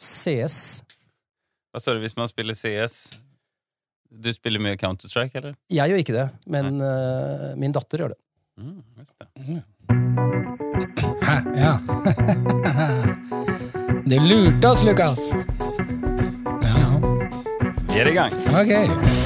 CS. Hva sa du hvis man spiller CS? Du spiller mye Counter-Strike, eller? Jeg gjør ikke det, men uh, min datter gjør det. Mm, just det. Hæ? Ja. Du lurte oss, Lukas. Ja, ja. Vi er i gang. Ok.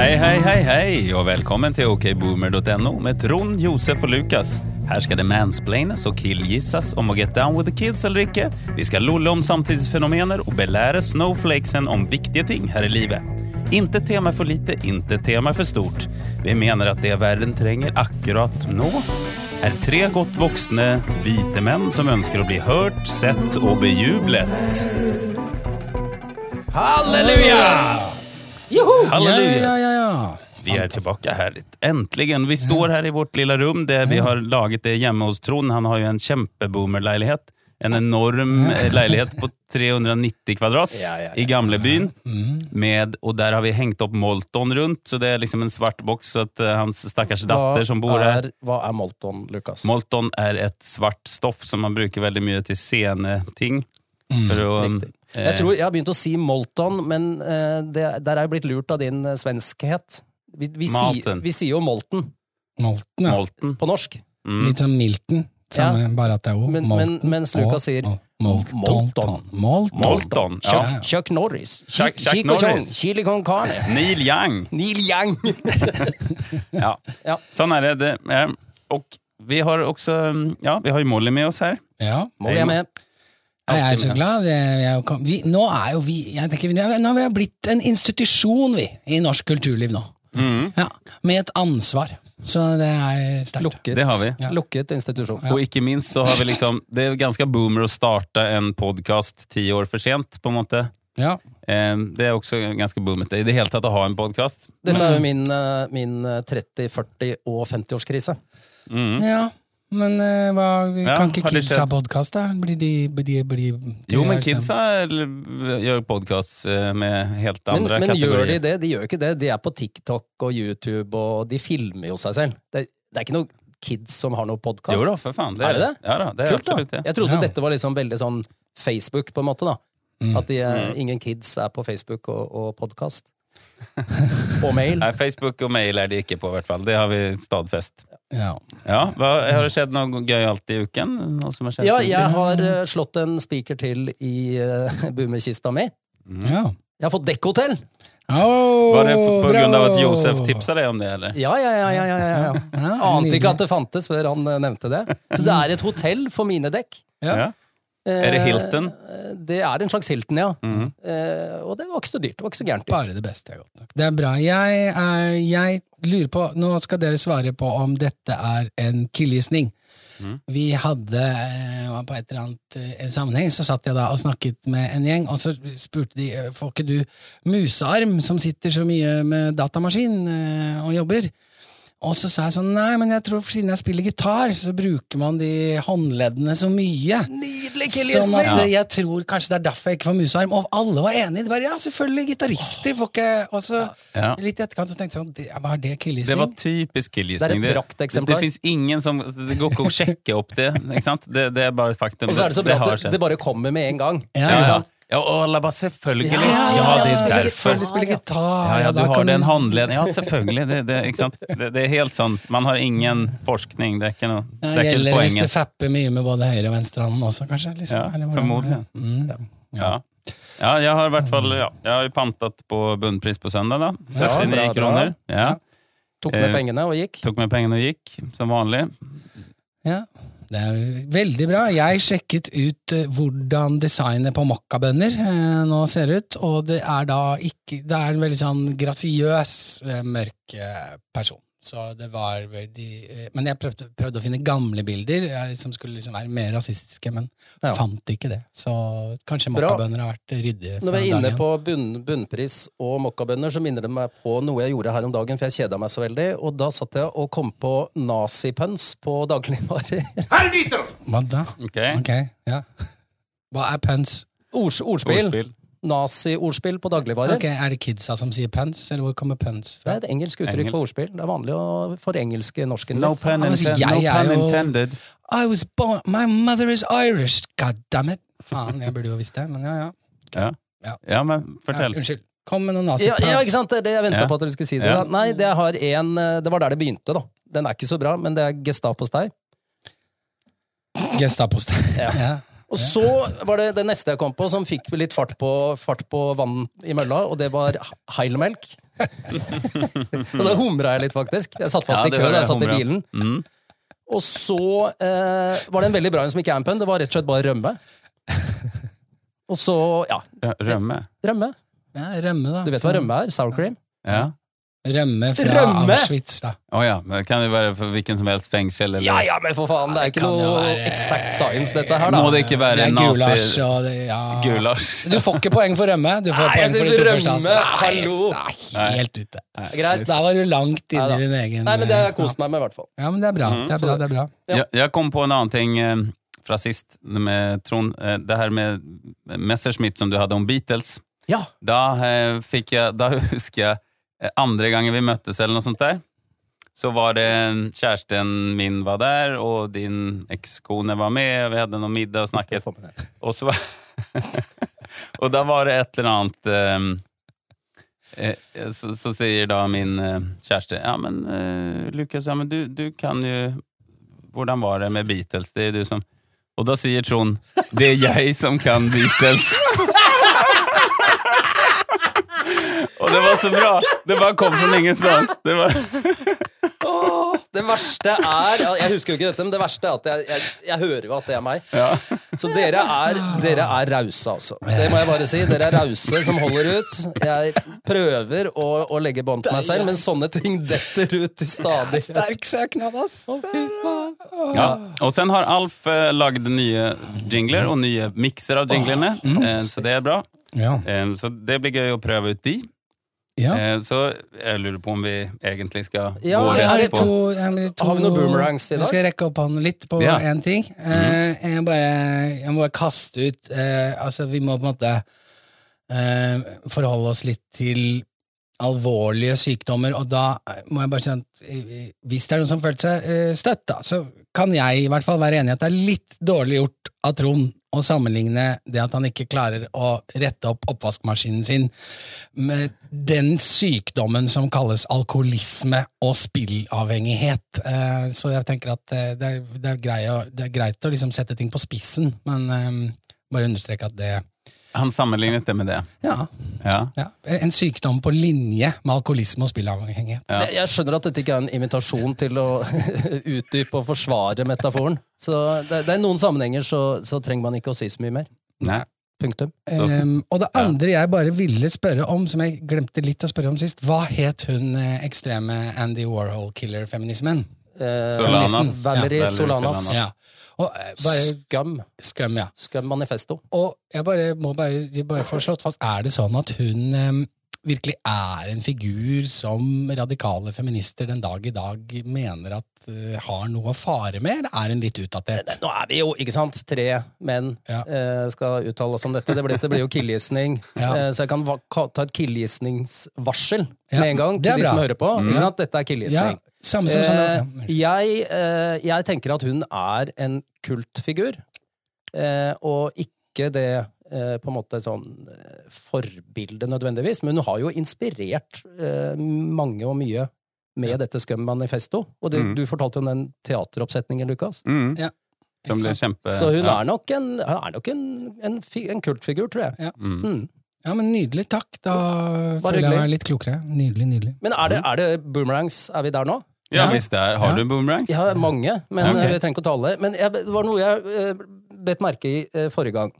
Hei, hei, hei, hei, og velkommen til okboomer.no med Trond, Josef og Lukas. Her skal det mansplaines og killgisses om å get down with the kids eller ikke. Vi skal lolle om samtidsfenomener og belære snowflakesen om viktige ting her i livet. Inte tema for lite, inte tema for stort. Vi mener at det verden trenger akkurat nå, er tre godt voksne hvite menn som ønsker å bli hørt, sett og bejublet. Halleluja! Joho! Halleluja! Ja, ja, ja, ja. Vi er tilbake her. Endelig! Vi står her i vårt lilla rum der vi har laget det hjemme hos Trond. Han har jo en kjempeboomer-leilighet. En enorm eh, leilighet på 390 kvadrat Ja, ja, ja. i gamlebyen. Mm. Med, og der har vi hengt opp Molton rundt, så det er liksom en svart boks. Så at eh, hans stakkars datter som bor her er, hva er Molton, Lukas? Molton er et svart stoff som man bruker veldig mye til sceneting. For å, Riktig. Eh, Jeg tror jeg har begynt å si Molton, men eh, det, der er jeg blitt lurt av din eh, svenskhet. Vi, vi, sier- vi sier jo Molten Molten, ja. Molten. på norsk, Mm. Litt sånn Milton. Samme, bare at det er O. Men- Molten men- mens Lukas sier Molton. Molton. Molton. Molton. Ja. Chuck, Chuck Norris, Chuck- Chuck Chico Chong, Norris. Chili con carne, Neil Yang. Neil Yang. Ja. Ja. Sånn er det. det eh, og vi har også Ja, vi har jo Molly med oss her. Ja. Molly er med. Jeg er så glad. Vi, vi er vi, nå er jo vi jeg tenker, Nå har vi blitt en institusjon, vi, i norsk kulturliv nå. Mm. Ja, Med et ansvar. Så det er sterkt. Lukket, Det har vi. Ja. lukket institusjon. Og ikke minst så har vi liksom Det er ganske boomer å starte en podkast ti år for sent, på en måte. Ja. Eh, det er også ganske boomete i det hele tatt å ha en podkast. Dette er jo min, eh, min eh, 30-, 40- og 50-årskrise. Mm. ja. Men uh, hva, Ja, kan ikke kidsa ha podkast, da? Blir de, blir de, blir de Jo, men kidsa gjør podkast med helt Men, kategorier men gjør de det? De gjør ikke det. De er på TikTok og YouTube, og de filmer jo seg selv. Det, det er ikke noe kids som har noe podkast. Jo da, for faen. Det Er er det det. Ja da, det er Kult, absolutt det. Jeg trodde Ja. dette var liksom veldig sånn Facebook, på en måte. da. Mm. At de, Mm. ingen kids er på Facebook og, og podkast. og mail. Nei, Facebook og mail er de ikke på, i hvert fall. Det har vi stadfest. Ja. Ja, hva, Har det skjedd noe gøyalt i uken? Noe som har skjedd Ja, siden jeg har eh, slått en spiker til i uh, boomerkista mi. ja. Jeg har fått dekkhotell! Oh, Var det på bra! grunn av at Josef tipsa deg om det, eller? Ja, ja, ja. ja, ja, ja. Ja, Ante ikke at det fantes før han eh, nevnte det. Så det er et hotell for mine dekk. Ja. Er det Hilton? Eh, Det er en slags Hilton, ja. Eh, og det var ikke så dyrt. Det var ikke så gærent dyrt. Bare det beste er godt nok. Det er bra. Jeg, er, jeg lurer på Nå skal dere svare på om dette er en killgisning. Mm. Vi hadde eh, på et eller annet en sammenheng, så satt jeg da og snakket med en gjeng, og så spurte de får ikke du musearm som sitter så mye med datamaskin eh, og jobber. Og så sa jeg sånn, nei, men jeg tror siden jeg spiller gitar, så bruker man de håndleddene så mye. Nydelig Sånn at Ja. jeg tror kanskje det er derfor jeg ikke får musearm. Og alle var enige. De bare, ja, selvfølgelig, gitarister får ikke Og så Ja. litt i etterkant så tenkte jeg sånn, det, hva er det Det var typisk killisning Det er et prakteksemplar. Det, det fins ingen som Det går ikke å sjekke opp det. Ikke sant? Det, det er bare et faktum. Og så er det så bra at det, det bare kommer med en gang. Ja, ja, Ikke ja. Ja, og alle bare selvfølgelig. Ja, Ja, ja, det er derfor. Selvfølgelig spiller gitar. Ja, du har det den håndleden. Ja, selvfølgelig. Det, det, ikke sant? Det, det er helt sånn. Man har ingen forskning. Det er ikke noe Det er ikke gjelder hvis det fapper mye med både høyre og venstre hånd også, kanskje? Liksom. Ja, formodentlig. Mm. Ja. ja, jeg har i hvert fall ja, Jeg har jo pantet på bunnpris på søndag, da. 79 Ja, kroner. Ja. Tok med Eh, pengene og gikk. Tok med pengene og gikk, som vanlig. Ja, det er veldig bra. Jeg sjekket ut eh, hvordan designet på mokkabønner eh, nå ser ut, og det er da ikke Det er en veldig sånn grasiøs, eh, mørk person. Så det var veldig eh, Men jeg prøvde, prøvde å finne gamle bilder jeg, som skulle liksom være mer rasistiske, men Ja. fant ikke det. Så kanskje mokkabønder har vært ryddige. Når vi er inne på bunn, bunnpris og mokkabønner, så minner det meg på noe jeg gjorde her om dagen, for jeg kjeda meg så veldig. Og da satt jeg og kom på nazipøns på dagligvarer. Hva da? Ok? Okay, ja. Hva er puns? Ords, ordspill. Ordspill. Nazi-ordspill på dagligvarer. Ok, Er det kidsa som sier pens, eller hvor kommer puns Det er et engelsk uttrykk Engelsk. for ordspill. Det er vanlig å forengelske norsken No litt. pun, Altså, jeg no pun intended. I was born My mother is Irish, god damn it! Faen, jeg burde jo visst det, men ja, ja. Ja. Ja. ja, men ja fortell. unnskyld. Kom med noen Ja, nazi-puns. ja, ikke sant? Det er det jeg venta Ja. på at du skulle si det. Ja. da. Nei, det, har en, eh, det var der det begynte, da. Den er ikke så bra, men det er Gestapos deg. Gestapos der. Ja. Og så var det det neste jeg kom på, som fikk litt fart på, fart på vann i mølla, og det var Heilemelk. og da humra jeg litt, faktisk. Jeg satt fast Ja, i kø da jeg jeg satt i bilen. Mm. Og så eh, var det en veldig bra en som ikke er en pønn. Det var rett og slett bare rømme. Og så, ja, Rømme. rømme. ja, rømme, da. Du vet hva rømme er? Sour cream. Ja. Rømme fra Rømme? Auschwitz, da. Å ja, men det kan jo være for hvilken som helst fengsel eller Ja ja, men for faen! Det er ikke noe være- exact science, dette her, da. Må det ikke Det være er gulasj det, ja. Gulasj. Du får ikke poeng for rømme. Du får Nei, poeng jeg for de to rømme, første, altså. Hallo. Nei, helt ute. Greit. Der var du langt inne i din egen Nei, men det har jeg kost meg med, i hvert fall. Ja, men det er bra. Mm, Det er bra, det- det er bra. Ja. Jeg, jeg kom på en annen ting eh, fra sist med Trond. Eh, det her med Messerschmitt som du hadde om Beatles. Ja. Da, eh, fikk jeg, da husker jeg andre gangen vi møttes eller noe sånt der. Så var det kjæresten min var der, og din ekskone var med. og Vi hadde noe middag og snakket. Og så var Og da var det et eller annet eh, så, så sier da min eh, kjæreste Ja, men uh, Lukas, ja, men du, du kan jo Hvordan var det med Beatles? Det er du som Og da sier Trond Det er jeg som kan Beatles. Og det var så bra! Det bare kom fra ingenstans. Det var, Åh, det verste er Jeg husker jo ikke dette, men det verste er at jeg, jeg, jeg hører jo at det er meg. ja. Så dere er, dere er rause, altså. Det må jeg bare si. Dere er rause som holder ut. Jeg prøver å, å legge bånd på meg selv, men sånne ting detter ut i stadig. Sterk søknad, ass! Ja. Og sen har Alf eh, lagd nye jingler og nye mikser av jinglene, eh, så det er bra. Ja. Eh, så det blir gøy å prøve ut de. Ja. Eh, så jeg lurer på om vi egentlig skal Ja, gå rett på to, to, Har vi noen boomerangs i dag? Jeg skal rekke opp hånden litt på Ja. én ting. Eh, jeg, bare, jeg må bare kaste ut eh, Altså, vi må på en måte eh, forholde oss litt til alvorlige sykdommer, og da må jeg bare si at eh, hvis det er noen som føler seg eh, støtt, da, så kan jeg i hvert fall være enig i at det er litt dårlig gjort av Trond å sammenligne det at han ikke klarer å rette opp oppvaskmaskinen sin med den sykdommen som kalles alkoholisme og spillavhengighet. Eh, Så jeg tenker at eh, det er, greit å liksom sette ting på spissen, men eh, bare understreke at det Han sammenlignet det med det. ja, Ja. ja, en sykdom på linje med alkoholisme og spilleavhengighet. Ja. Jeg skjønner at dette ikke er en invitasjon til å utdype og forsvare metaforen. Så det, det er noen sammenhenger så, så trenger man ikke å si så mye mer. Nei. Punktum. Ehm, og det andre jeg bare ville spørre om, som jeg glemte litt å spørre om sist, hva het hun eh, ekstreme Andy Warhol-killer-feminismen? Eh, Solanas. Valerie Ja, Solanas. Solanas. Ja. Og eh, bare Skam. Skam, ja. Skam manifesto. Og jeg bare må bare, jeg bare få slått fast, er det sånn at hun eh, virkelig er en figur som radikale feminister den dag i dag mener at eh, har noe å fare med, eller er hun litt utdatert? Nå er vi jo, ikke sant, tre menn Ja. eh, skal uttale oss om dette. Det blir, det blir jo killgisning. Ja. Eh, så jeg kan va- ta et killgisningsvarsel Ja, med en gang til de som hører på. Ikke sant? Dette er Ja, killgissning. Samme som Sandra. Eh, jeg, eh, jeg tenker at hun er en kultfigur, eh, og ikke det eh, på en måte sånn eh, forbilde nødvendigvis, men hun har jo inspirert eh, mange og mye med dette Scum Manifesto. Og det, Mm. du fortalte jo om den teateroppsetningen, Lukas. Mm. Ja. Som ble kjempe... Så hun ja. er nok en, er nok en, en, en kultfigur, tror jeg. Ja. Mm. Ja, men nydelig, takk. Da føler jeg meg litt klokere. Nydelig, nydelig. Men er det, er det boomerangs? Er vi der nå? Ja, hvis det er. Har du boomerangs? Ja, mange, men Ja, ok. eh, vi trenger ikke å ta alle. Men jeg, det var noe jeg eh, bet merke i eh, forrige gang.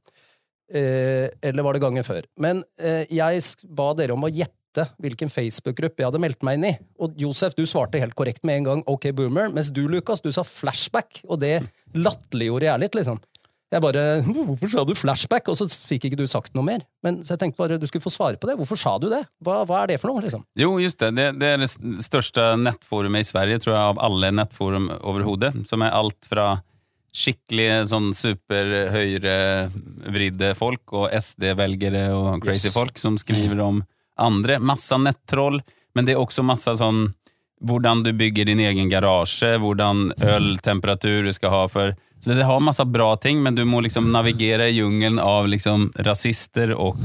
Eh, eller var det gangen før? Men eh, jeg ba dere om å gjette hvilken Facebook-gruppe jeg hadde meldt meg inn i. Og Josef, du svarte helt korrekt med en gang OK boomer, mens du, Lukas, du sa flashback. Og det latterliggjorde jeg litt, liksom. Jeg bare Hvorfor sa du flashback? Og så fikk ikke du sagt noe mer. Men Så jeg tenkte bare du skulle få svare på det. Hvorfor sa du det? Hva, hva er det for noe, liksom? Jo, just det. det. Det er det største nettforumet i Sverige, tror jeg, av alle nettforum overhodet. Som er alt fra skikkelig sånn superhøyre høyrevridde folk og SD-velgere og crazy Yes. folk som skriver om andre. Massa nettroll, men det er også masse sånn hvordan du bygger din egen garasje, hvordan øltemperatur du skal ha for Så det har masse bra ting, men du må liksom navigere i jungelen av liksom rasister og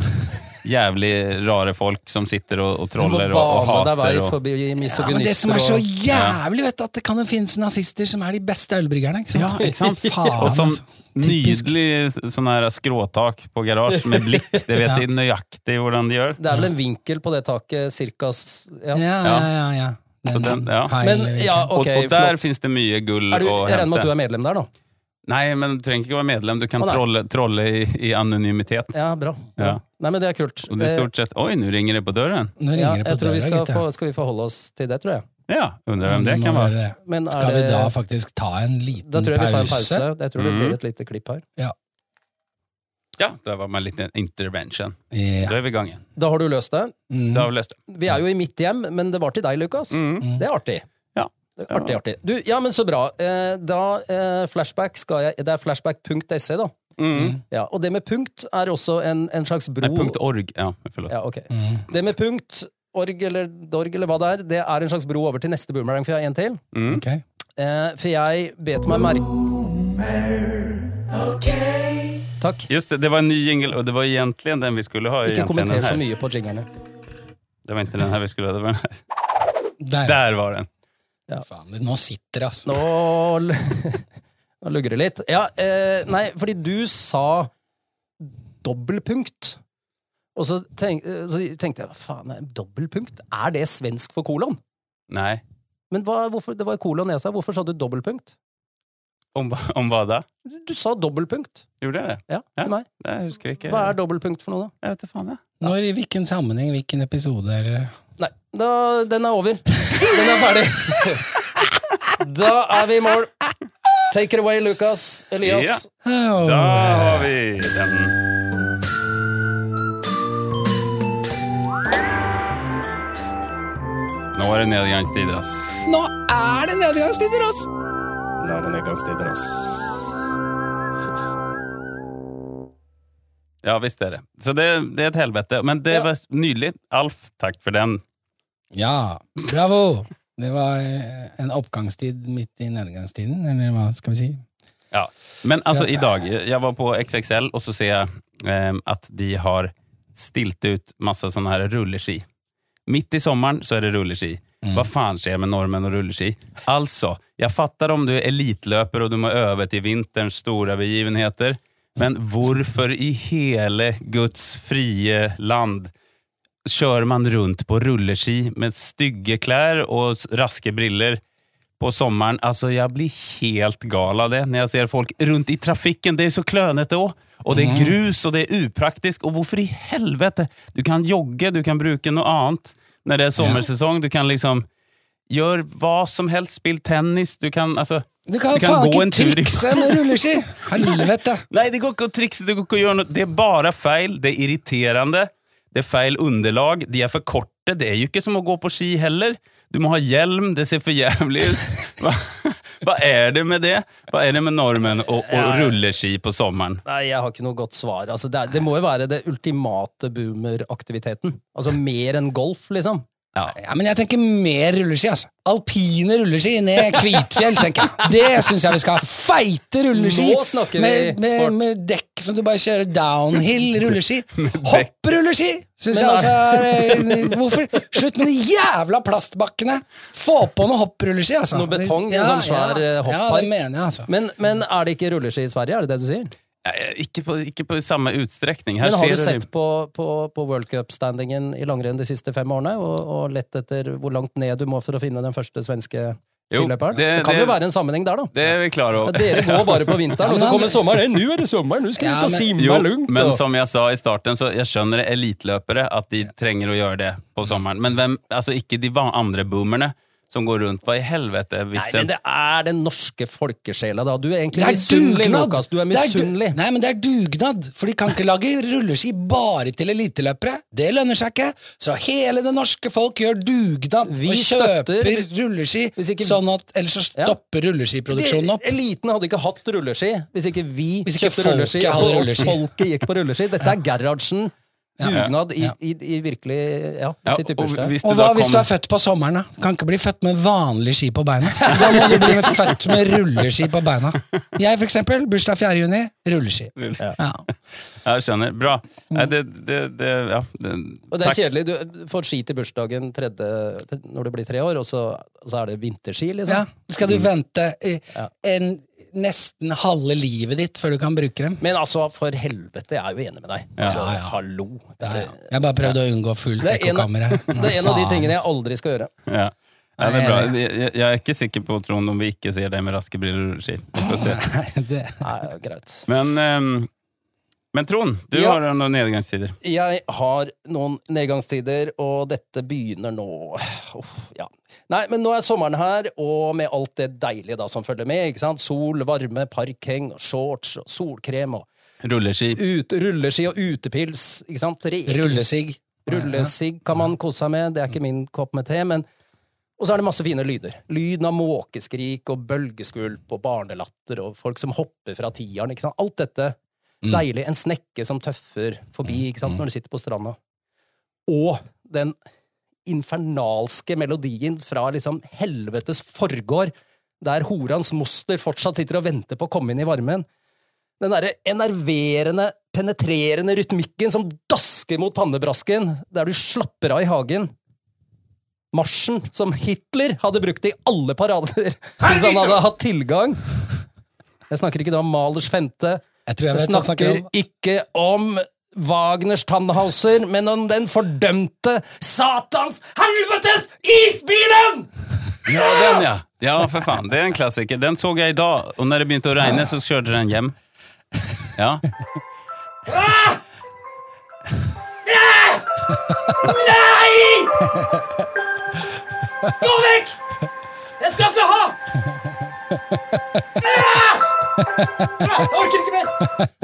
jævlig rare folk som sitter og, og troller og, og deg hater. Og, forbi Ja, men det som er så jævlig, vet du, at det kan jo finnes nazister som er de beste ølbryggerne. Ikke sant? Ja, ikke sant? Faen, og som altså. Nydelig sånn her skråtak på garasje med blikk. Det vet Ja. de nøyaktig hvordan de gjør. Det er vel en vinkel på det taket, cirka ja. Ja, ja, ja. Den- ja. Men ja, Og, og der fins det mye gull å jeg regner med at du er medlem der, da? Nei, men du trenger ikke være medlem. Du kan Å, trolle, trolle i, i anonymitet. Ja, bra. Ja. Nei, men det er kult. Og det er stort sett Oi, nå ringer det på døren! Nå Eh, ja, ringer det jeg på tror vi skal, få, skal vi forholde oss til det, tror jeg. Ja, undrer hvem det kan være. er Skal vi da faktisk ta en liten pause? da tror jeg vi tar en pause? pause. Jeg tror det Mhm. blir et lite klipp her. Ja, det var med en intervention. Ja. Da er vi i gang igjen. Da har du løst det. Mm. Da har vi løst det. Vi er jo i mitt hjem, men det var til deg, Lukas. Mm. Det er artig. Ja. Det er artig, artig. Du, ja, men så bra. Eh, da eh, flashback skal jeg Det er flashback.se, da. Mm. Ja, og det med punkt er også en, en slags bro. Nei, punkt org. Ja. Ja, okay. Mm. Det med punkt, org eller dorg eller hva det er, det er en slags bro over til neste boomerang, for jeg har en til. Mm. Ok. Eh, for jeg bet meg merke Takk. Just det, det var en ny jingle, og det var egentlig den vi skulle ha. Ikke kommenter så mye på jinglene. Det var ikke den her vi skulle ha. Det var den her. Der. Der var den. Ja. Faen, nå sitter det, altså. Nå, nå lugger det litt. Ja, eh, nei, fordi du sa dobbeltpunkt. Og så, tenk, eh, så tenkte jeg, faen, dobbeltpunkt? Er det svensk for kolon? Nei. Men hva, hvorfor, det var kolon jeg sa. Hvorfor sa du dobbeltpunkt? Om, om hva da? Du, du sa dobbeltpunkt. Gjorde jeg det? Ja, Ja. til meg. husker Jeg ikke. Hva er dobbeltpunkt for noe, da? Jeg vet det faen, jeg. Når, I hvilken sammenheng, hvilken episode? Eller? Nei, da, den er over. Den er ferdig. Da er vi i mål. Take it away, Lukas. Elias. Ja. Da har vi den. Nå er det nedgangstider, ass. Nå er det nedgangstider, altså! Nå er nedgangstider, ass. Ja, visst er det. Så det, det er et helvete. Men det Ja. var nydelig. Alf, takk for den. Ja, bravo! Det var eh, en oppgangstid midt i nedgangstiden, eller hva skal vi si? Ja. Men altså, Ja. i dag, jeg var på XXL, og så ser jeg eh, at de har stilt ut masse sånne her rulleski. Midt i sommeren så er det rulleski. Mm. Hva faen skjer med nordmenn og rulleski? Altså, jeg fatter om du er elitløper og du må øve til vinterens store begivenheter, men hvorfor i hele Guds frie land kjører man rundt på rulleski med stygge klær og raske briller på sommeren? Altså, jeg blir helt gal av det når jeg ser folk rundt i trafikken. Det er så klønete òg. Og det er grus, og det er upraktisk. Og hvorfor i helvete? Du kan jogge, du kan bruke noe annet når det er sommersesong. Du kan liksom gjøre hva som helst. Spill tennis. Du kan altså Du kan, Du kan faen ikke trikse med rulleski! Helvete! Nei, det går ikke å trikse, det går ikke å gjøre noe. Det er bare feil, det er irriterende, det er feil underlag, de er for korte, det er jo ikke som å gå på ski heller. Du må ha hjelm, det ser for jævlig ut. Hva, er det med det? Hva er det med nordmenn og, og rulleski på sommeren? Nei, jeg har ikke noe godt svar. Altså, det, er, det må jo være det ultimate boomeraktiviteten. Altså mer enn golf, liksom. Ja, men jeg tenker mer rulleski, altså. Alpine rulleski ned Kvitfjell, tenker jeg. Det syns jeg vi skal ha. Feite rulleski! Med, med, med dekk som du bare kjører downhill rulleski. Hopprulleski! Syns jeg altså er eh, Hvorfor? Slutt med de jævla plastbakkene! Få på noe hopprulleski, altså. Noe betong, en sånn svær, eh, Ja, det mener jeg, altså. Men, men er det ikke rulleski i Sverige, er det det du sier? Eh, Ikke på, ikke på samme utstrekning. Her Men har du sett på, på, på World Cup-standingen i langrenn de siste fem årene, og, og lett etter hvor langt ned du må for å finne den første svenske Jo, skiløperen? Det, det- kan det- jo være en sammenheng der, da. Det er vi klar Ja, over. dere går bare på vinteren, og så kommer sommeren. Nå er det sommer, nå skal jeg Ja, ut og Jo, lugnt. men som jeg sa i starten, så jeg skjønner det elitløpere at de trenger å gjøre det på sommeren. Men hvem, altså ikke de andre boomerne som går rundt. Hva i helvete er Nei, men det er den norske folkesjela, da. Du er egentlig misunnelig! Lukas. Du er misunnelig. Nei, men det er dugnad, for de kan ikke lage rulleski bare til eliteløpere. Det lønner seg ikke. Så hele det norske folk gjør dugnad Vi og kjøper støtter- rulleski, ikke- sånn at ellers så Ja. stopper rulleskiproduksjonen opp. Eliten hadde ikke hatt rulleski hvis ikke vi Hvis ikke kjøpte rulleski, folket hadde rulleski. folket gikk på rulleski. Dette er Gerhardsen. Dugnad i, i, i virkelig Ja, Ja, sitt og hvis du Og hva, hva hvis du er født på sommeren, da? Kan ikke bli født med vanlig ski på beina. Da må du bli født med rulleski på beina. Jeg, for eksempel, bursdag 4. juni, rulleski. Ja. Ja. Jeg skjønner. Bra. Nei, det, det, det, ja, det, Og det er takk. kjedelig. Du får ski til bursdagen tredje, når du blir tre år, og så, så er det vinterski, liksom. ja. Skal du vente i Ja. en, nesten halve livet ditt før du kan bruke dem? Men altså, for helvete, jeg er jo enig med deg. Ja. Altså, Ja, ja. Hallo. Det er, Jeg bare prøvde å unngå fullt det er, en, av- ekkokamera. det er en av de tingene jeg aldri skal gjøre. Ja. Ja, det er bra. jeg- er ikke sikker på, Trond, om vi ikke ser det med raske briller og ski. Vi får se. Nei, det er greit. Men, ehm, men Trond, du Ja. har noen nedgangstider. Jeg har noen nedgangstider, og dette begynner nå Uff, ja. Nei, men nå er sommeren her, og med alt det deilige da som følger med. ikke sant? Sol, varme, parkheng, shorts og solkrem og Rulleski. ut, rulleski og utepils. ikke sant? Rullesigg. Rullesigg kan man kose seg med, det er ikke min kopp med te, men Og så er det masse fine lyder. Lyden av måkeskrik og bølgeskvulp og barnelatter og folk som hopper fra tieren. ikke sant? Alt dette deilig. En snekke som tøffer forbi ikke sant? når du sitter på stranda. Og den infernalske melodien fra liksom helvetes forgård, der horans moster fortsatt sitter og venter på å komme inn i varmen. Den derre enerverende, penetrerende rytmikken som dasker mot pannebrasken, der du slapper av i hagen. Marsjen som Hitler hadde brukt i alle parader hvis han hadde hatt tilgang. Jeg snakker ikke da om Malers femte. Jeg tror jeg vet hva snakker snakker om. ikke om Wagners Tannhauser, men om den fordømte satans helvetes isbilen! Ja, den ja! Ja, for faen. Det er en klassiker. Den så jeg i dag, og når det begynte å regne, så kjørte den hjem. Ja. Nei! Gå vekk! Jeg skal ikke ha! Ah!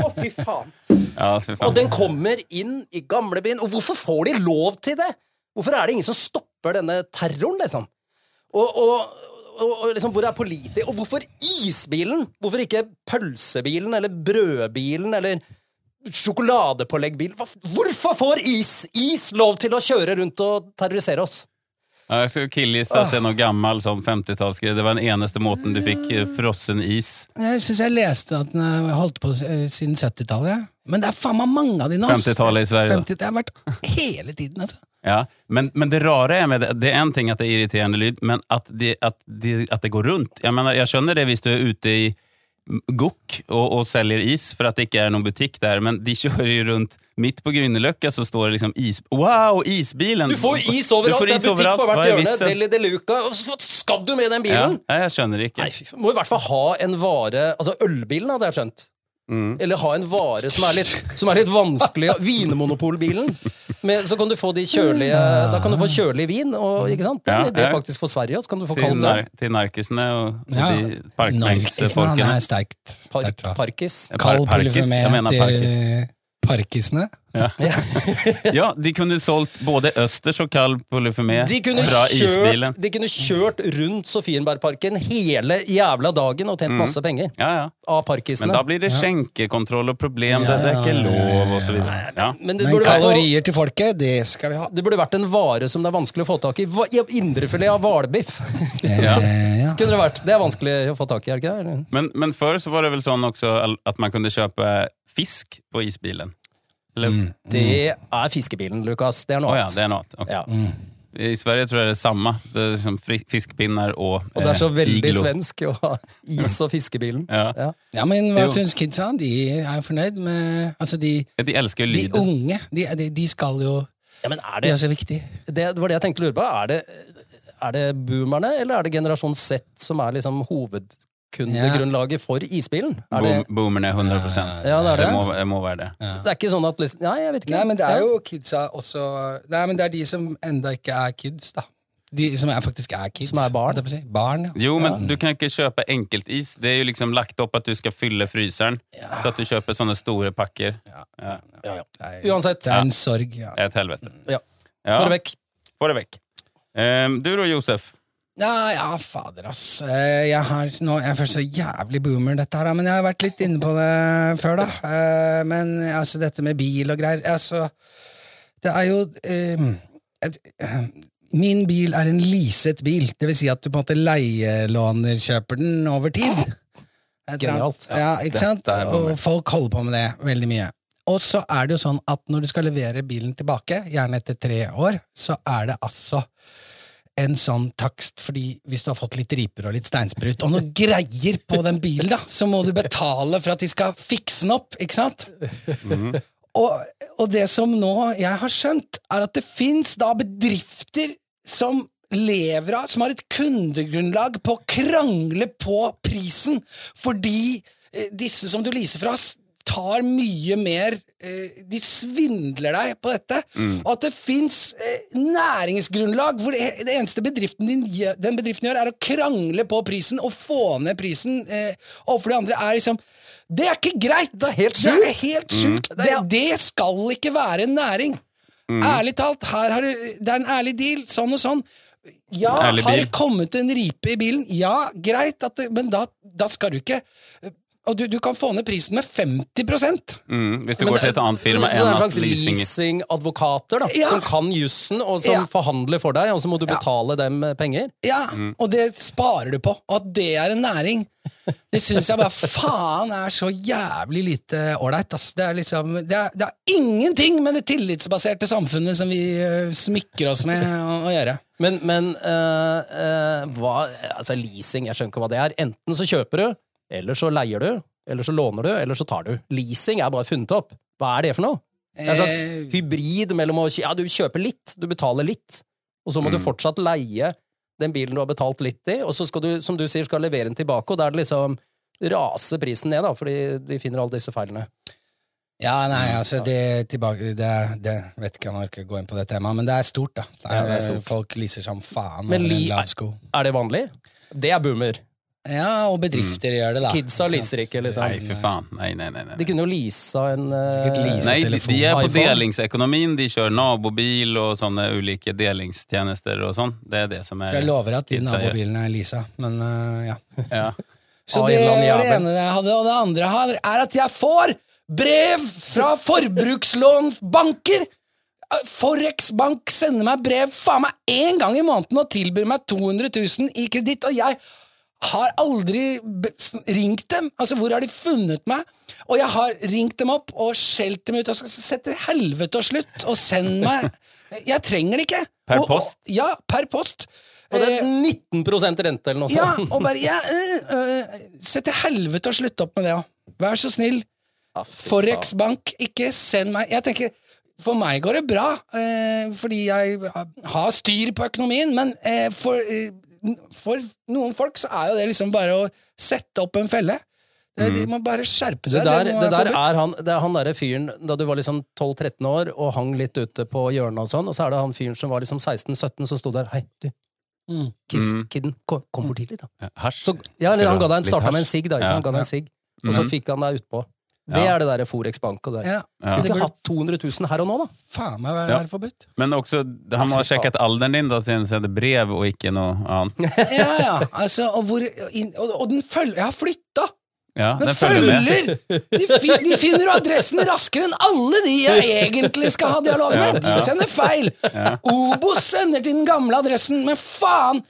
Å, fy faen. ja, for Og den kommer inn i gamlebyen. Og hvorfor får de lov til det? Hvorfor er det ingen som stopper denne terroren, liksom? Og, og, og, og liksom, hvor er politi... Og hvorfor isbilen? Hvorfor ikke pølsebilen eller brødbilen eller sjokoladepåleggbilen? Hvorfor får is, is lov til å kjøre rundt og terrorisere oss? Ja, jeg skal killgisse at det er noe gammel sånn 50-tallsgreie. Det var den eneste måten du fikk eh, frossen is. Jeg syns jeg leste at den har holdt på eh, siden 70-tallet. Men det er faen meg mange av dine! ass. 50-tallet i Sverige, da. 50, det har vært hele tiden, altså. Ja, men, men det rare er med det, det er en ting at det er irriterende lyd, men at det, at det, at det går rundt. Jeg, mener, jeg skjønner det hvis du er ute i Gokk og, og selger is for at det ikke er noen butikk der, men de kjører jo rundt midt på Grünerløkka, så står det liksom is... Wow, isbilen! Du får is overalt! Får Det er butikk overalt. på hvert er hjørne. Deli de Luca. Skal du med den bilen? nei, jeg skjønner ikke. Nei. Må i hvert fall ha en vare Altså, ølbilen hadde jeg skjønt. Mm. Eller ha en vare som er litt, som er litt vanskelig. Vinmonopolbilen. Med, så kan du få de kjølige Da kan du få kjølig vin. Og, ikke sant? Det er Ja, en idé faktisk for Sverige. Så kan du få Til, kaldt øl. til narkisene og, Ja. de Narkisen, Narkisene er sterkt. Sterkt Park, parkis. Kald pulver parkis. til parkisene. Ja, de kunne solgt både østers og kald De kunne, fra isbilen. de kunne kjørt rundt Sofienbergparken hele jævla dagen og tjent masse penger. Ja, ja. Av Men da blir det skjenkekontroll og problem, det, det er ikke lov, videre. Ja. Men det Men kalorier til folket, det skal vi ha. det burde vært en vare som det er vanskelig å få tak i. Indrefilet av hvalbiff. Ja. Kunne det vært. Det er vanskelig å få tak i, er det ikke det? Men, men før så var det vel sånn også at man kunne kjøpe fisk på isbilen? Eller? Mm. Det er fiskebilen, Lukas. Det er noe ja, annet. det er noe annet. Ok. Ja. I Sverige tror jeg det er samme. Det er liksom fiskepinner og Og det er så eh, veldig iglo. svensk å ha is og fiskebilen. Ja. Ja. Ja, men hva syns kidsa? De er jo fornøyd med Altså, de, De elsker jo de unge, de, de, de skal jo Ja, men er det, det, er så viktig. det, var det jeg tenkte å lure på. Er det, er det boomerne, eller er det generasjon Z som er liksom hovedkundegrunnlaget for isbilen? Er det, boomerne 100% Ja, det er det. må, det må være det. det er ikke sånn at liksom, Nei, jeg vet ikke. Nei, men det er jo kidsa også Nei, men det er de som enda ikke er kids, da. De som er, faktisk er kids. Som er barn. Si. Barn, ja. Jo, men du kan ikke kjøpe enkeltis. Det er jo liksom lagt opp at du skal fylle fryseren. Så at du kjøper sånne store pakker. Ja. Ja. Ja, ja. Uansett. det er en sorg. Ja. Et helvete. Ja. Ja. Få det vekk. Få det vekk. Um, du da, Josef? Ja, ja, fader, ass. Eh, Jeg, har, nå, jeg er først så jævlig boomer, dette her, men jeg har vært litt inne på det før, da. Eh, Men altså, dette med bil og greier altså, Det er jo eh, eh, Min bil er en leaset bil. Det vil si at du på en måte leielåner kjøper den over tid. Genialt. Ja, ikke sant? Og folk holder på med det veldig mye. Og så er det jo sånn at når du skal levere bilen tilbake, gjerne etter tre år, så er det altså en sånn takst, fordi hvis du har fått litt riper og litt steinsprut og noe greier på den bilen, da, så må du betale for at de skal fikse den opp, ikke sant? og, og det som nå jeg har skjønt, er at det fins da bedrifter som lever av, som har et kundegrunnlag på å krangle på prisen, fordi eh, disse som du leaser fra, tar mye mer eh, De svindler deg på dette. Og at det fins eh, næringsgrunnlag hvor det, eneste bedriften din, den bedriften gjør, er å krangle på prisen og få ned prisen eh, overfor de andre, er liksom Det er ikke greit! Det er helt sjukt! Det, helt sjukt. det, det skal ikke være en næring. Ærlig talt, her har du, det er en ærlig deal, sånn og sånn. Ja, har det kommet en ripe i bilen? Ja, greit, at det, men da, da skal du ikke Og du, du kan få ned prisen med 50 Mm, hvis du Men går det- til et annet firma Så det er enn en slags leasing leasingadvokater da, Ja. som kan jussen, og som Ja. forhandler for deg, og så må du betale dem eh, penger. Ja, Mm. og det sparer du på. Og at det er en næring, det syns jeg bare faen er så jævlig lite ålreit. ass. Det er liksom det er, det er ingenting med det tillitsbaserte samfunnet som vi uh, smykker oss med å, å gjøre. Men, men uh, uh, hva Altså, leasing, jeg skjønner ikke hva det er. Enten så kjøper du, eller så leier du, eller så låner du, eller så tar du. Leasing er bare funnet opp. Hva er det for noe? Det er en slags Eh, hybrid mellom å Ja, du kjøper litt, du betaler litt, og så må du Mm. fortsatt leie den bilen du har betalt litt i, og så skal du, som du sier, skal levere den tilbake, og da er det liksom raser prisen ned, da, fordi de finner alle disse feilene. Ja, nei, altså det, tilbake, det, det vet ikke om jeg orker å gå inn på det temaet, men det er stort, da. Det er, Ja, det er stort. Folk leaser som faen Men en li- lav. Er det vanlig? Det er boomer. Ja, og bedrifter gjør det, da. Kidsa leaser ikke, liksom. Nei, for faen. Nei, nei, nei. nei. De kunne jo leasa en uh, Nei, de, de er på iPhone. delingsekonomien. De kjører nabobil og sånne ulike delingstjenester og sånn. Det er det som er Så jeg lover at de nabobilene er leasa, men uh, ja. Ja. Så det var det ene jeg hadde, og det andre jeg har, er at jeg får brev fra forbrukslånbanker! Forex Bank sender meg brev faen meg én gang i måneden og tilbyr meg 200 000 i kreditt, og jeg har aldri ringt dem. Altså, hvor har de funnet meg? Og jeg har ringt dem opp og skjelt dem ut og skal sett til helvete og slutt, og send meg Jeg trenger det ikke. Per Og- og- post? Ja, per post. Og det Eh, er 19% rente eller noe sånt. ja, og bare ja, øh, øh, Se til helvete og slutt opp med det òg. Vær så snill. Ja, Forex. Bank, ikke send meg Jeg tenker, For meg går det bra, eh, fordi jeg har styr på økonomien, men eh, for, eh, for noen folk så er jo det liksom bare å sette opp en felle. Det, De må bare skjerpe Det seg. der, det det der er han, det er han derre fyren da du var liksom 12-13 år og hang litt ute på hjørnet og sånn, og så er det han fyren som var liksom 16-17 som sto der. Hei, du, Mm. kiss, Mm. kidden, kom, kom bort hit litt, da. Ja, Hasj. Så, ja, han ga deg en, starta med en sigg, da. Ikke Ja. Han ga deg en sigg, og så Mhm. fikk han deg utpå. Det er det derre Forex Bank og det. Ja, Ja. Skulle ikke hatt 200 000 her og nå, da. faen meg være, Ja. være forbudt. Men også, han må ha sjekket alderen din, da, siden det sendte brev og ikke noe annet. Ja, ja. Altså, og, hvor, og, og den følger Jeg har flytta! Ja, Den den følger med. De, fin, de finner jo adressen raskere enn alle de jeg egentlig skal ha dialog med! Ja, ja. De sender feil! Obos sender til den gamle adressen, men faen!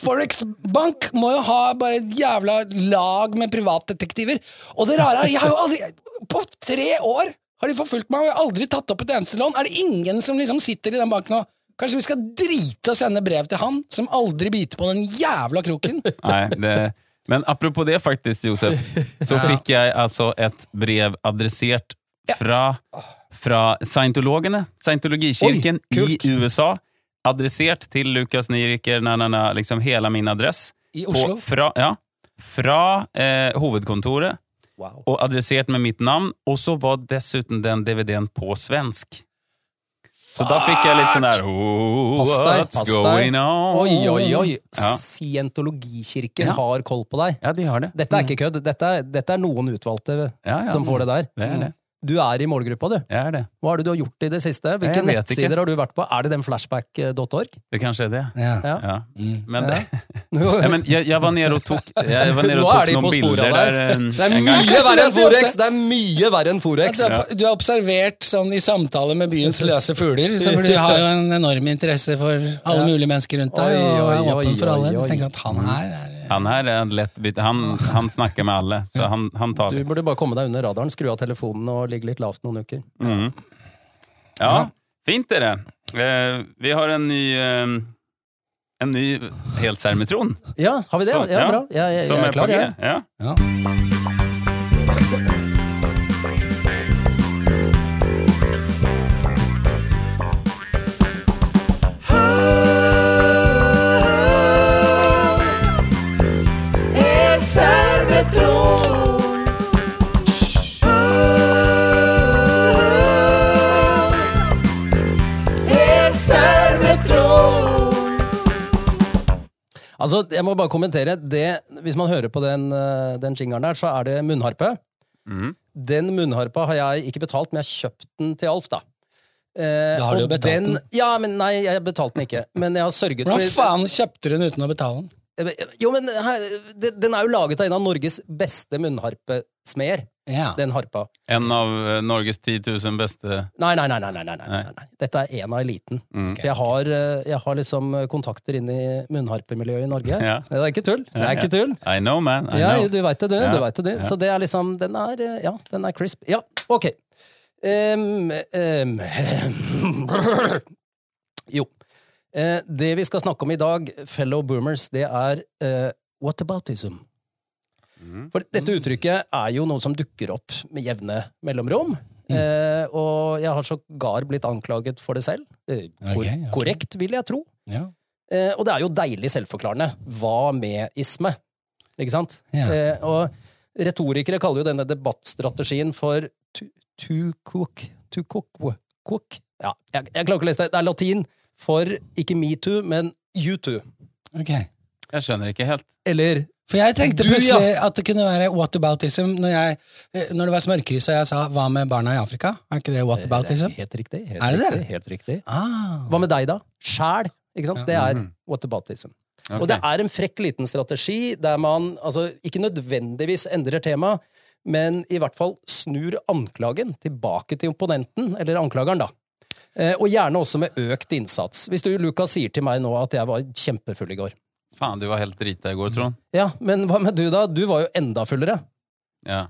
Forex Bank må jo ha bare et jævla lag med privatdetektiver. Og det rare er, jeg har jo aldri På tre år har de forfulgt meg, og jeg har aldri tatt opp et eneste lån. Er det ingen som liksom sitter i den banken og Kanskje vi skal drite og sende brev til han, som aldri biter på den jævla kroken? Nei, det, men apropå det faktisk, Josef, så fikk jeg altså et brev adressert fra, fra scientologene, scientologikirken Oi, i. USA. Adressert til Lukas Niriker, na, na, na, liksom hela min adress. I På- fra, ja, fra eh, hovedkontoret, Wow. og adressert med mitt navn. og så var dessuten den DVD-en på svensk. Så da fikk jeg litt sånn der oh, Pass deg, What's going on? Oi, oi, oi! Ja. Scientologikirken Ja. har koll på deg. Ja, de har det. Dette er ikke kødd. Dette dette er noen utvalgte Ja, som får det der. Det er det. Du er i målgruppa, du. Jeg er det. Hva er det du har gjort i det siste? Hvilke vet ikke. nettsider har du vært på? Er det den flashback.org? Det kanskje er det. Ja. Ja. Mm. Men, det, ja, men jeg, jeg var nede og tok, jeg var nede og tok noen bilder der. der. Det er mye verre enn Det Forex! Det er mye verre enn Forex! Du, har, du har observert sånn i samtale med byens løse fugler, så du har jo en enorm interesse for alle mulige mennesker rundt deg, og er åpen for alle. Du tenker at han her er Han her er en lett bytte. Han, han snakker med alle, så han, han tar Du burde bare komme deg under radaren, skru av telefonen og ligge litt lavt noen uker. Mhm. Ja, fint er det. Eh, vi har en ny eh, en ny helt sermitron. Ja, har vi det? Så, Ja, bra. Jeg, jeg, jeg er klar, jeg. Ja. ja. Altså, jeg må bare kommentere. Det, hvis man hører på den, eh, den jingeren der, så er det munnharpe. Mhm. Den munnharpa har jeg ikke betalt, men jeg har kjøpt den til Alf, da. Eh, Da har du jo betalt den. Ja, men nei, jeg betalte den ikke. Men jeg har sørget Hvordan for faen kjøpte du den uten å betale den? Jo, men her, Den er jo laget av en av Norges beste munnharpesmeder. Ja. Den harpa. En av eh, Norges 10 000 beste Nei, nei, nei. nei, nei, nei, nei. Dette er en av eliten. mm. Jeg har, eh, jeg har liksom kontakter inn i munnharpemiljøet i Norge. Ja. Det er ikke tull. Det er ikke tull. I know, man. I Ja, know. du veit det, du. Ja. du vet det, Så det er liksom Den er eh, Ja, den er crisp. Ja, ok. Um, um, jo. Eh, det vi skal snakke om i dag, fellow boomers, det er uh, whataboutism. Mhm. For dette uttrykket er jo noe som dukker opp med jevne mellomrom. Eh, og jeg har sågar blitt anklaget for det selv. Eh, kor okay, ok. Korrekt, vil jeg tro. Ja. Eh, og det er jo deilig selvforklarende. Hva med isme? Ikke sant? Ja. Eh, og retorikere kaller jo denne debattstrategien for to, to cook To cook, cook. Ja, jeg, jeg klarer ikke å lese det. Det er latin for ikke metoo, men you too. Ok. Jeg skjønner ikke helt. Eller For jeg tenkte Du, plutselig at det kunne være whataboutism når, jeg, eh, når det var smørkris og jeg sa 'hva med barna i Afrika'? Er ikke det whataboutism? Det er Helt riktig. Helt Er det det? Helt riktig. Ah. Hva med deg, da? Sjæl. Ikke sant? Ja. Det er Mhm. whataboutism. Okay. Og det er en frekk liten strategi der man altså, ikke nødvendigvis endrer tema, men i hvert fall snur anklagen tilbake til opponenten, eller anklageren, da. Eh, og gjerne også med økt innsats. Hvis du, Lukas, sier til meg nå at jeg var kjempefull i går. Faen, du var helt drita i går, Trond. Ja, men hva med du, da? Du var jo enda fullere. Ja.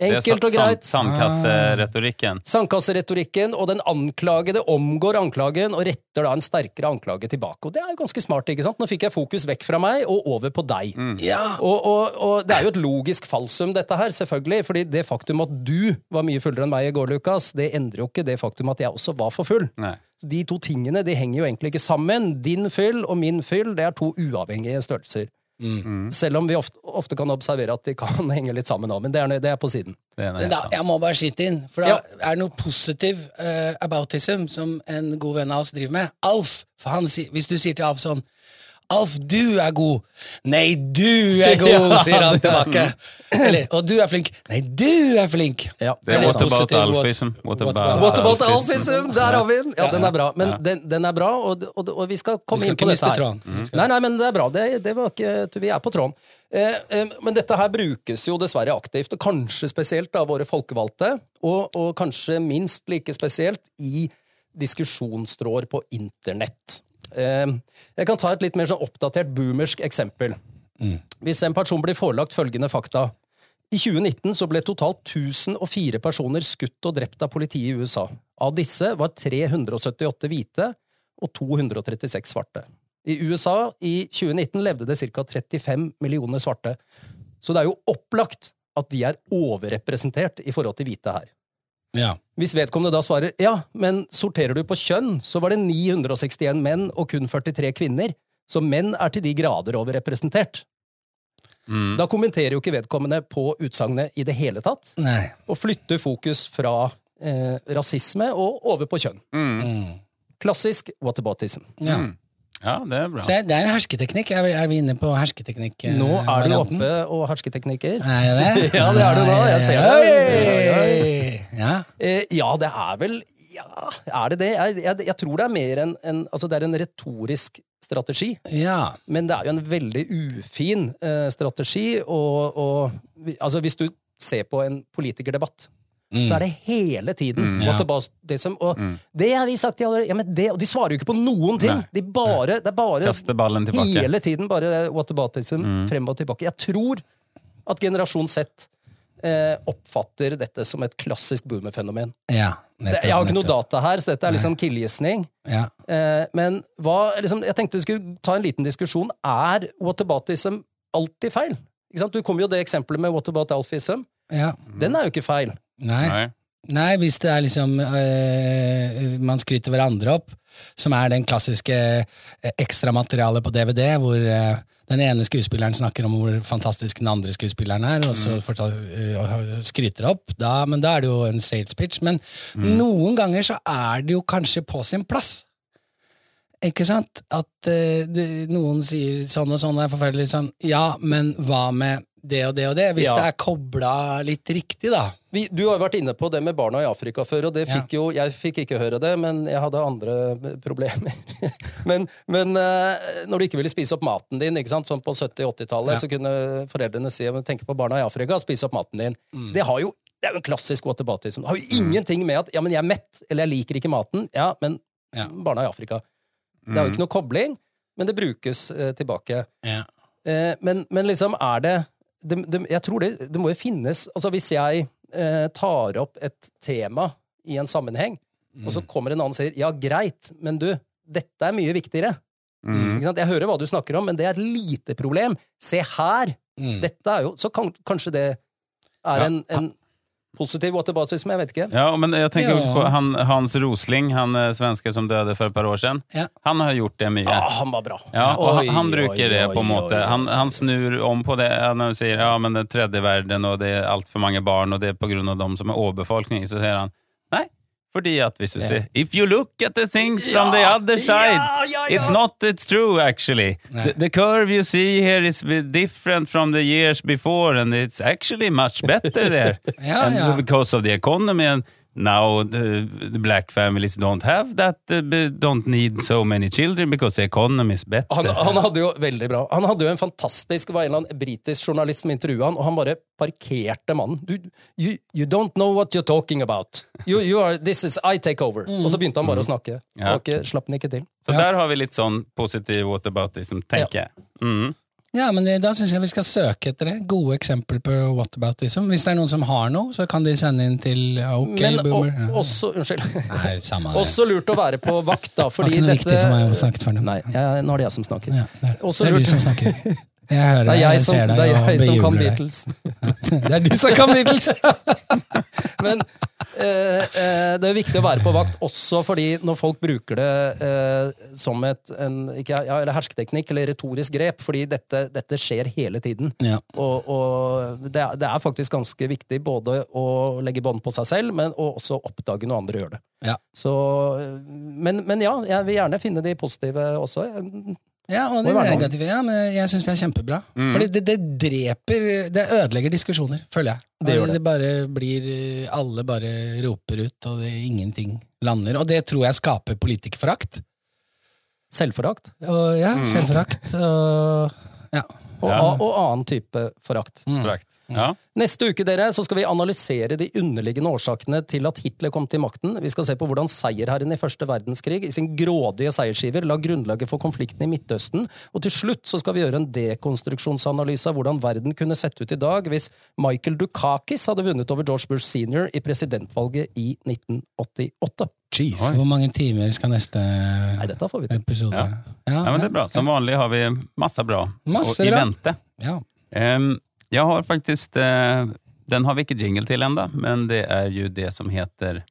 Enkelt og greit. Sandkasseretorikken. Sandkasseretorikken, og den anklagede omgår anklagen og retter da en sterkere anklage tilbake. Og det er jo ganske smart, ikke sant? Nå fikk jeg fokus vekk fra meg og over på deg. Ja. Og, og, og det er jo et logisk falsum, dette her, selvfølgelig. fordi det faktum at du var mye fullere enn meg i går, Lukas, det endrer jo ikke det faktum at jeg også var for full. Nei. De to tingene de henger jo egentlig ikke sammen. Din fyll og min fyll det er to uavhengige størrelser. Mm. Selv om vi ofte, ofte kan observere at de kan henge litt sammen òg, men det er, det er på siden. Det er da, jeg må bare skyte inn, for da Ja. er det noe positiv uh, aboutism som en god venn av oss driver med. Alf! For han, hvis du sier til Alf sånn Alf, du er god! Nei, du er god, Ja. sier han tilbake. Eller, og du er flink. Nei, du er flink! Ja. Det er what about alfism? What what about What about alfism? Der har vi den! Ja, den er bra. Men den, den er bra, og, og, og vi skal komme Vi skal inn på dette her. tråden. Nei, nei, men det er bra. Det, det var ikke, vi er på tråden. Eh, eh, men dette her brukes jo dessverre aktivt, og kanskje spesielt av våre folkevalgte, og, og kanskje minst like spesielt i diskusjonstråder på internett. Eh, jeg kan ta et litt mer sånn oppdatert boomersk eksempel. Hvis en person blir forelagt følgende fakta i 2019 så ble totalt 1004 personer skutt og drept av politiet i USA. Av disse var 378 hvite og 236 svarte. I USA i 2019 levde det ca. 35 millioner svarte. Så det er jo opplagt at de er overrepresentert i forhold til hvite her. Ja. Hvis vedkommende da svarer ja, men sorterer du på kjønn, så var det 961 menn og kun 43 kvinner, så menn er til de grader overrepresentert. Mm. Da kommenterer jo ikke vedkommende på utsagnet i det hele tatt, Nei. og flytter fokus fra eh, rasisme og over på kjønn. Mm. Klassisk whataboutism. Ja. Mm. Ja, det er bra. Så det er en hersketeknikk. Er vi, er vi inne på hersketeknikk? eh, Nå er du varianten? oppe og hersketeknikker. Er jeg det? Ja, det er du nå. Jeg ser det. Ja. Eh, ja, det er vel Ja, er det det? Jeg, jeg, jeg tror det er mer en, en Altså, det er en retorisk strategi. ja. Men det er jo en veldig ufin eh, strategi, og, og altså, hvis du ser på en politikerdebatt, så er det hele tiden Mm. what Ja. about this, og det har vi sagt til ja, men det, Og de svarer jo ikke på noen ting! De bare, det er bare hele tiden bare whataboutism frem og tilbake. Jeg tror at generasjon Z eh, oppfatter dette som et klassisk boomerfenomen. ja nettopp, Jeg har ikke noe data her, så dette er liksom killgissning. Ja. Eh, men hva, liksom, jeg tenkte vi skulle ta en liten diskusjon. Er whataboutism alltid feil? Du kom jo det eksempelet med what about alfism. ja. Den er jo ikke feil. Nei. Nei. Nei, hvis det er liksom øh, Man skryter hverandre opp, som er den klassiske øh, ekstramaterialet på DVD, hvor øh, den ene skuespilleren snakker om hvor fantastisk den andre skuespilleren er, og så fortal, øh, skryter opp, da, men da er det jo en sales pitch. Men noen ganger så er det jo kanskje på sin plass. Ikke sant? At det, noen sier sånn og sånn er forferdelig sånn, ja, men hva med det og det og det? Hvis Ja. det er kobla litt riktig, da. Vi, du har jo vært inne på det med barna i Afrika før, og det Ja. fikk jo, jeg fikk ikke høre det, men jeg hadde andre problemer. men men eh, når du ikke ville spise opp maten din, ikke sant? sånn på 70-80-tallet, Ja. så kunne foreldrene si «Men tenk på barna i Afrika, spise opp maten din. Mm. Det har jo det er jo en klassisk whataboutism. Det har jo ingenting med at ja, men jeg er mett, eller jeg liker ikke maten. Ja, men Ja. barna i Afrika. Det er jo ikke noe kobling, men det brukes eh, tilbake. Ja. Eh, men, men liksom er det, det, det Jeg tror det, det må jo finnes Altså hvis jeg eh, tar opp et tema i en sammenheng, og så kommer en annen og sier ja, greit, men du, dette er mye viktigere. Mm. Jeg hører hva du snakker om, men det er et lite problem. Se her! Mm. Dette er jo Så kan, kanskje det er Ja. en, en positiv whataboutism, jeg vet ikke. Ja, men jeg tenker også på han, Hans Rosling, han eh, svenske som døde for et par år siden. Ja. Han har gjort det mye. Ja, han var bra. Ja, og han, Oi, han oi, bruker det på en måte. oi, oi. Han, han snur om på det når han sier ja, men det er tredje verden, og det er altfor mange barn, og det er på grunn av dem som er overbefolkning. Så sier han fordi at hvis du ser If you look at the things from the other side, it's not it's true actually. The, the curve you see here is different from the years before, and it's actually much better there. And because of the economy and now the, the black families don't have that, uh, don't need so many children because the economy is better. Han, han hadde jo veldig bra Han hadde jo en fantastisk Det var en eller annen britisk journalist som intervjua han, og han bare parkerte mannen. Du, you, you don't know what you're talking about. You, you are, this is I take over. Og så begynte han bare å snakke. Ja. Og ikke, slapp den ikke til. Så der har vi litt sånn positiv whataboutism, tenker jeg. Mm. Ja, men det, da syns jeg vi skal søke etter det. Gode eksempler på whataboutism. Hvis det er noen som har noe, så kan de sende inn til OK Men Boomer. Ja. også Unnskyld. Nei, samme det. Også lurt å være på vakt, da, Det var ikke noe dette viktig for meg å snakke for dem. Nei, jeg, nå er det jeg som snakker. Ja, det, er, det er du som snakker. Jeg hører Det er jeg jeg som, ser deg det er jeg som kan. Beatles. Det er du som kan Beatles! Men eh, eh, det er viktig å være på vakt også fordi når folk bruker det eh, som et en, ikke, ja, eller hersketeknikk eller retorisk grep, fordi dette, dette skjer hele tiden. Ja. Og, og det, er, det er faktisk ganske viktig både å legge bånd på seg selv, men også oppdage når andre gjør det. Ja. Så, eh, men, men ja, jeg vil gjerne finne de positive også. Ja, og det negative. Ja, men jeg syns det er kjempebra. Fordi det, det dreper Det ødelegger diskusjoner, føler jeg. Det det. det bare blir Alle bare roper ut, og det, ingenting lander. Og det tror jeg skaper politikerforakt. Selvforakt. Og ja, selvforakt. Og ja. Og, Ja. og annen type forakt. Mm. Ja. Neste uke dere, så skal vi analysere de underliggende årsakene til at Hitler kom til makten. Vi skal se på hvordan seierherren i første verdenskrig i sin grådige seiersgiver la grunnlaget for konflikten i Midtøsten. Og til slutt så skal vi gjøre en dekonstruksjonsanalyse av hvordan verden kunne sett ut i dag hvis Michael Dukakis hadde vunnet over George Bush senior i presidentvalget i 1988. Jeez, Oi. hvor mange timer skal neste Nei, dette får vi til. episode Ja. ja, men det er bra. Som vanlig har vi masse bra Masse og i. vente. Ja. Um, jeg har faktisk uh, Den har vi ikke jingle til ennå, men det er jo det som heter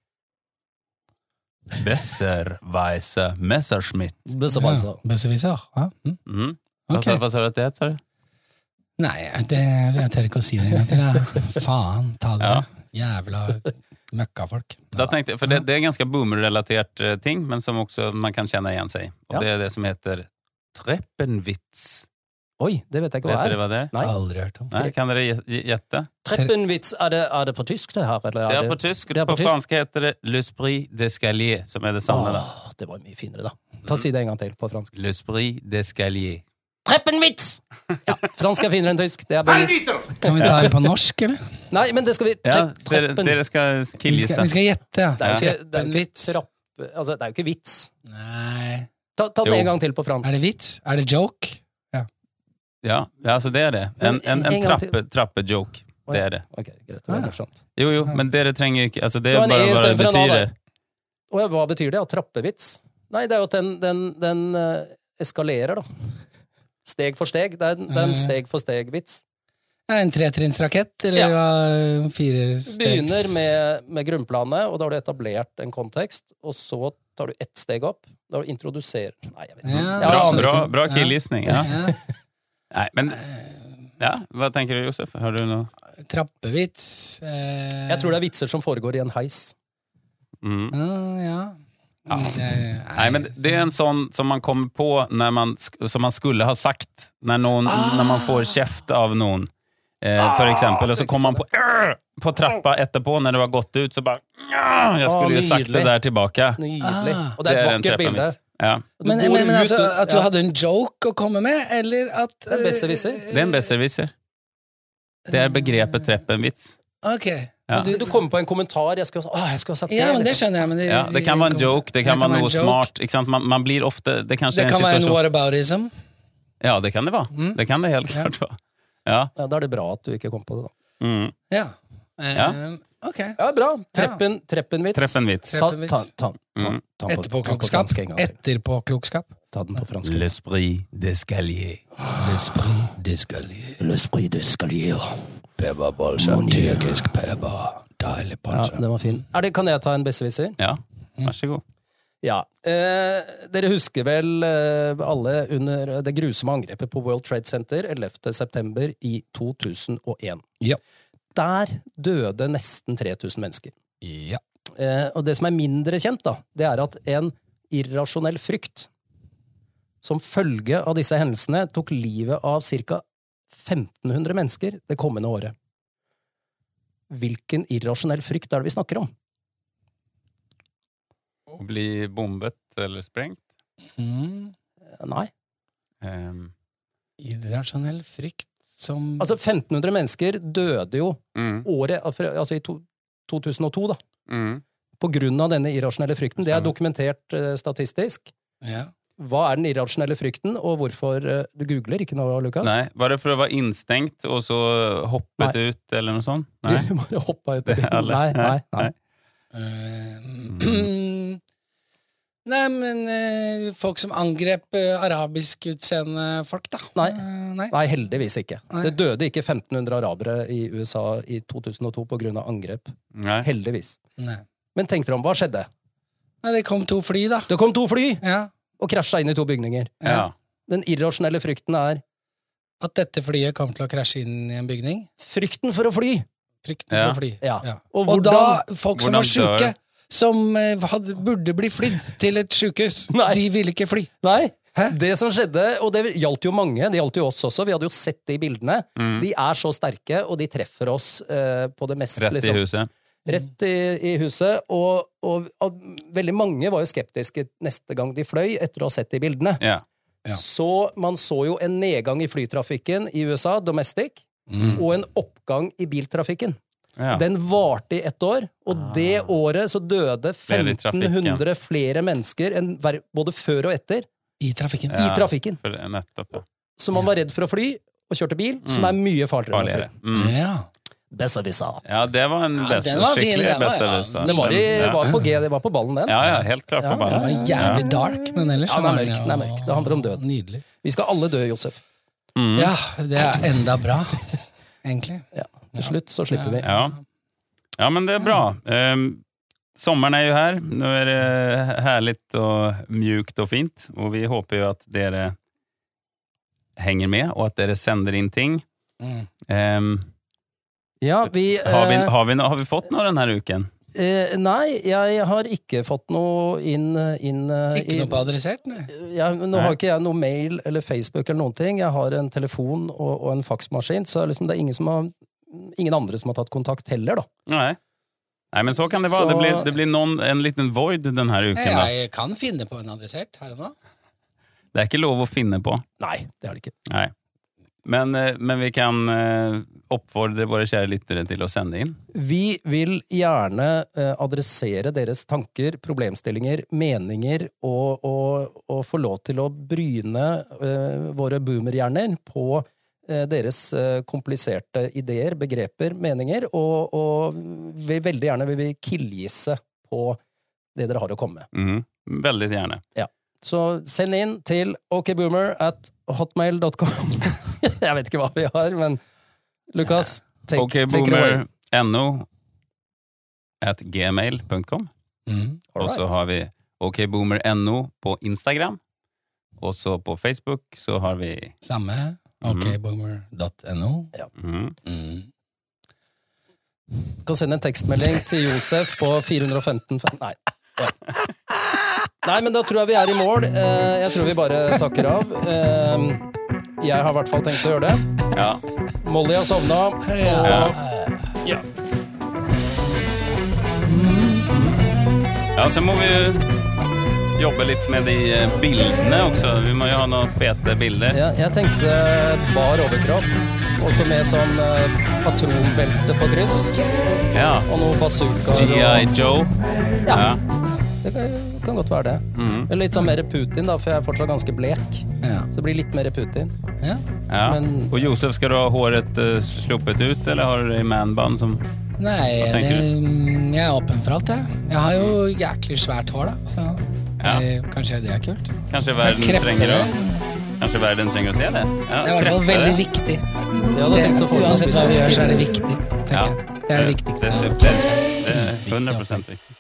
Besserweise Messerschmitt. Besserwisser. Ja, Besserwisser. Ja. Mm. Mm. Hva sa hva sa du at det het, sa du? Nei, det, jeg tør ikke å si det en gang til. Faen ta dere. Jævla Møkkafolk. Da tenkte, for det, det er ganske boomer-relatert eh, ting, men som også man kan kjenne igjen seg. Og Ja. det er det som heter treppenvits. Oi, det vet jeg ikke Vet hva dere er. hva det er? Nei. Aldri hørt om. Nei, kan dere gjette? Treppenvits, er det, er det på tysk det her? Eller Det er på tysk. det er på på tysk. fransk heter det l'esprit d'escalier, som er det samme. da. Åh, det var mye finere, da. Ta Si det en gang til på fransk. L'esprit d'escalier. Treppenvits! Ja, fransk er finere enn tysk. Det er bevist. Kan vi ta det på norsk, eller? Nei, men det skal vi Ja, tre, dere, dere skal kilje seg. vi skal gjette, ja. Det er jo ikke, det er jo ikke Treppenvits. Altså, det er jo ikke vits. Nei Ta, ta den en gang til på fransk. Er det vits? Er det joke? Ja, ja, altså det er det. En, en, En en trappe, trappejoke. Det er det. Ok, greit. Det var morsomt. Jo, jo, men dere trenger ikke altså Det Det er bare hva det betyr. Og hva betyr det? Å trappevits? Nei, det er jo at den, den, den eh, eskalerer, da. Steg for steg. Det er, det er en steg for steg-vits. En tretrinnsrakett, eller Ja. Fire stegs Begynner med, med grunnplanet, og da har du etablert en kontekst, og så tar du ett steg opp. Da introduserer Nei, jeg vet ikke. Ja. Bra, aner bra, bra Ja. Ja. Ja. Nei, men Ja, hva tenker du, Josef? Har du noe Trappevits eh, Jeg tror det er vitser som foregår i en heis. mm. Ja, ja. Det- Nei, men det er en sånn som man kommer på när man, som man skulle ha sagt når någon, Ah. Når man får käft av noen. Eh, for eksempel, og så kommer man på, på trappa etterpå når det har gått ut, så bare Jeg skulle jo Ah, sagt det der tilbake. Nydelig. Ah. Og det er et en vakkert bilde. Ja. Men, men, men altså, at du ja. hadde en joke å komme med, eller at Det er besserwisser. eh, Det er en besserwisser. Det er begrepet treppenvits. Ok. Ja. Du, Du kommer på en kommentar jeg skulle, å, jeg skulle ha sagt Ja, men det liksom. skjønner jeg. Men det, Ja, det kan være en joke, det kan være noe smart. Ikke sant? Man, man blir ofte Det Det kan en være en whataboutism. Ja, det kan det være. Mm. Det kan det helt klart være. Ja. Ja, Da er det bra at du ikke kom på det, da. Mm. Ja. Eh, Ja. Ok. Ja, bra. Treppen, treppenvits. Treppenvits. Ta, Treppenvits. ta, ta, ta, Mm. ta, på- ta på Etterpåklokskap. Etterpåklokskap. Ta den på fransk. L'esprit d'escalier. L'esprit d'escalier. L'esprit d'escalier. Pepperboll, strategisk peba. Deilig Ja, den var fin. Er det, kan jeg ta en besserwisser? Ja, vær så god. Ja. Eh, dere husker vel eh, alle under det grusomme angrepet på World Trade Center 11. september i 2001. Ja. Der døde nesten 3000 mennesker. Ja. Eh, og det som er mindre kjent, da, det er at en irrasjonell frykt som følge av disse hendelsene tok livet av ca. 1500 mennesker det kommende året. Hvilken irrasjonell frykt er det vi snakker om? Å bli bombet eller sprengt. Mm. Nei. Um. Irrasjonell frykt som Altså, 1500 mennesker døde jo mm, året Altså i to, 2002, da. mm. På grunn av denne irrasjonelle frykten. Det er dokumentert uh, statistisk. ja. Hva er den irrasjonelle frykten, og hvorfor eh, Du googler ikke nå, Lukas? Nei, var det for å være instengt og så hoppet ut, eller noe sånt? Nei. Du bare hoppa ut Det av bilen. alle. Nei, nei, nei. Eh, Nei, men eh, folk som angrep eh, arabiskutseende folk, da. Nei. Eh, nei. Nei, heldigvis ikke. Nei. Det døde ikke 1500 arabere i USA i 2002 på grunn av angrep. Nei. Heldigvis. Nei. Men tenk dere om, hva skjedde? Nei, det kom to fly, da. Det kom to fly Ja. og krasja inn i to bygninger. Ja. Den irrasjonelle frykten er At dette flyet kom til å krasje inn i en bygning. frykten for å fly! Frykten Ja. for å fly. Ja. Ja. Og Og, hvordan da, folk som var sjuke, dør- som eh, hadde, burde bli flydd til et sjukehus, de ville ikke fly. Nei! Hæ? Det som skjedde, og det gjaldt jo mange, det gjaldt jo oss også, vi hadde jo sett det i bildene, Mm. de er så sterke, og de treffer oss uh, på det mest Rett i liksom, huset. Rett i, i huset. Og, og, og veldig mange var jo skeptiske neste gang de fløy, etter å ha sett det i bildene. Ja. Ja. Så man så jo en nedgang i flytrafikken i USA, domestic, og en oppgang i biltrafikken. Ja. Den varte i ett år, og det året så døde Flere i trafikken. 1500 flere mennesker enn både før og etter I trafikken. Ja. i trafikken. For nettopp, ja. Så man var redd for å fly og kjørte bil, som Mm. er mye farligere. Farligere. Mm. Ja. Besserwisser. Ja, det var en best, ja, var skikkelig besserwisser. Den var, ja. var på G, det var på ballen, den. ja, ja, helt klart Ja, på ballen. Jævlig dark, men ellers Ja, den er mørk, den er mørk. Det handler om død. Nydelig. Vi skal alle dø, Josef. Mm. Ja, det er enda bra, egentlig. Ja. Til slutt så slipper vi. Ja. ja, men det er bra. Um, sommeren er jo her. Nå er det herlig og mjukt og fint, og vi håper jo at dere henger med, og at dere sender inn ting. Um, Ja, vi, har, vi, eh, har, vi, har vi fått noe denne uken? Eh, nei, jeg har ikke fått noe inn, inn eh, Ikke noe på adressert? Nei. jeg, Nå Nei. har ikke jeg noe mail eller Facebook eller noen ting. Jeg har en telefon og, og en faksmaskin, så liksom det er ingen, som har, ingen andre som har tatt kontakt heller, da. Nei. Nei, men så kan det vara. Det blir, det blir noen, en liten void denne uken. da. Jeg kan finne på en adressert her og nå. Det er ikke lov å finne på. Nei, det er det ikke. Nei. Men, eh, men vi kan eh, oppfordre våre kjære lyttere til å sende inn. Vi vil gjerne eh, adressere deres tanker, problemstillinger, meninger, og, og, og få lov til å bryne våre boomerhjerner på deres eh, kompliserte ideer, begreper, meninger, og, og vi veldig gjerne vil vi killgisse på det dere har å komme med. Mm, Veldig gjerne. Så send inn til okboomer at hotmail.com. Jeg vet ikke hva vi har, men Lukas, take, take it away. okboomer.no at gmail.com. Mm. Og så har vi okboomer.no på Instagram. Og så på Facebook så har vi Samme. Mhm. okboomer.no. Ja. Mm. Kan sende en tekstmelding til Josef på 415 Nei. Ja. Nei, men da tror jeg vi er i mål. Eh, Jeg tror vi bare takker av. Eh, Jeg har i hvert fall tenkt å gjøre det. Ja. Molly har sovna. Ja. Ja. ja, så må vi jobbe litt med de eh, bildene også. Vi må jo ha noen fete bilder. Ja, jeg tenkte bar overkropp, også med sånn eh, patronbelte på kryss, Ja. og noe bazooka. G.I. og- Joe. Ja. Ja. Det kan, kan godt være det. Mm. Eller litt sånn mer Putin, da, for jeg er fortsatt ganske blek. Ja. Så det blir litt mer Putin. ja. ja. Men- Og Josef, skal du ha håret uh, sluppet ut, eller har du det i manband som Nei, det, mm, jeg er åpen for alt, jeg. Jeg har jo jæklig svært hår, da. Så Ja. Det, kanskje det er kult. Kanskje verden trenger å. Kanskje verden trenger å se det? Ja, Det er i hvert fall veldig viktig. Det, uansett hva vi gjør, så er det viktig. Ja. Det er det viktigste. Det er 100% viktig.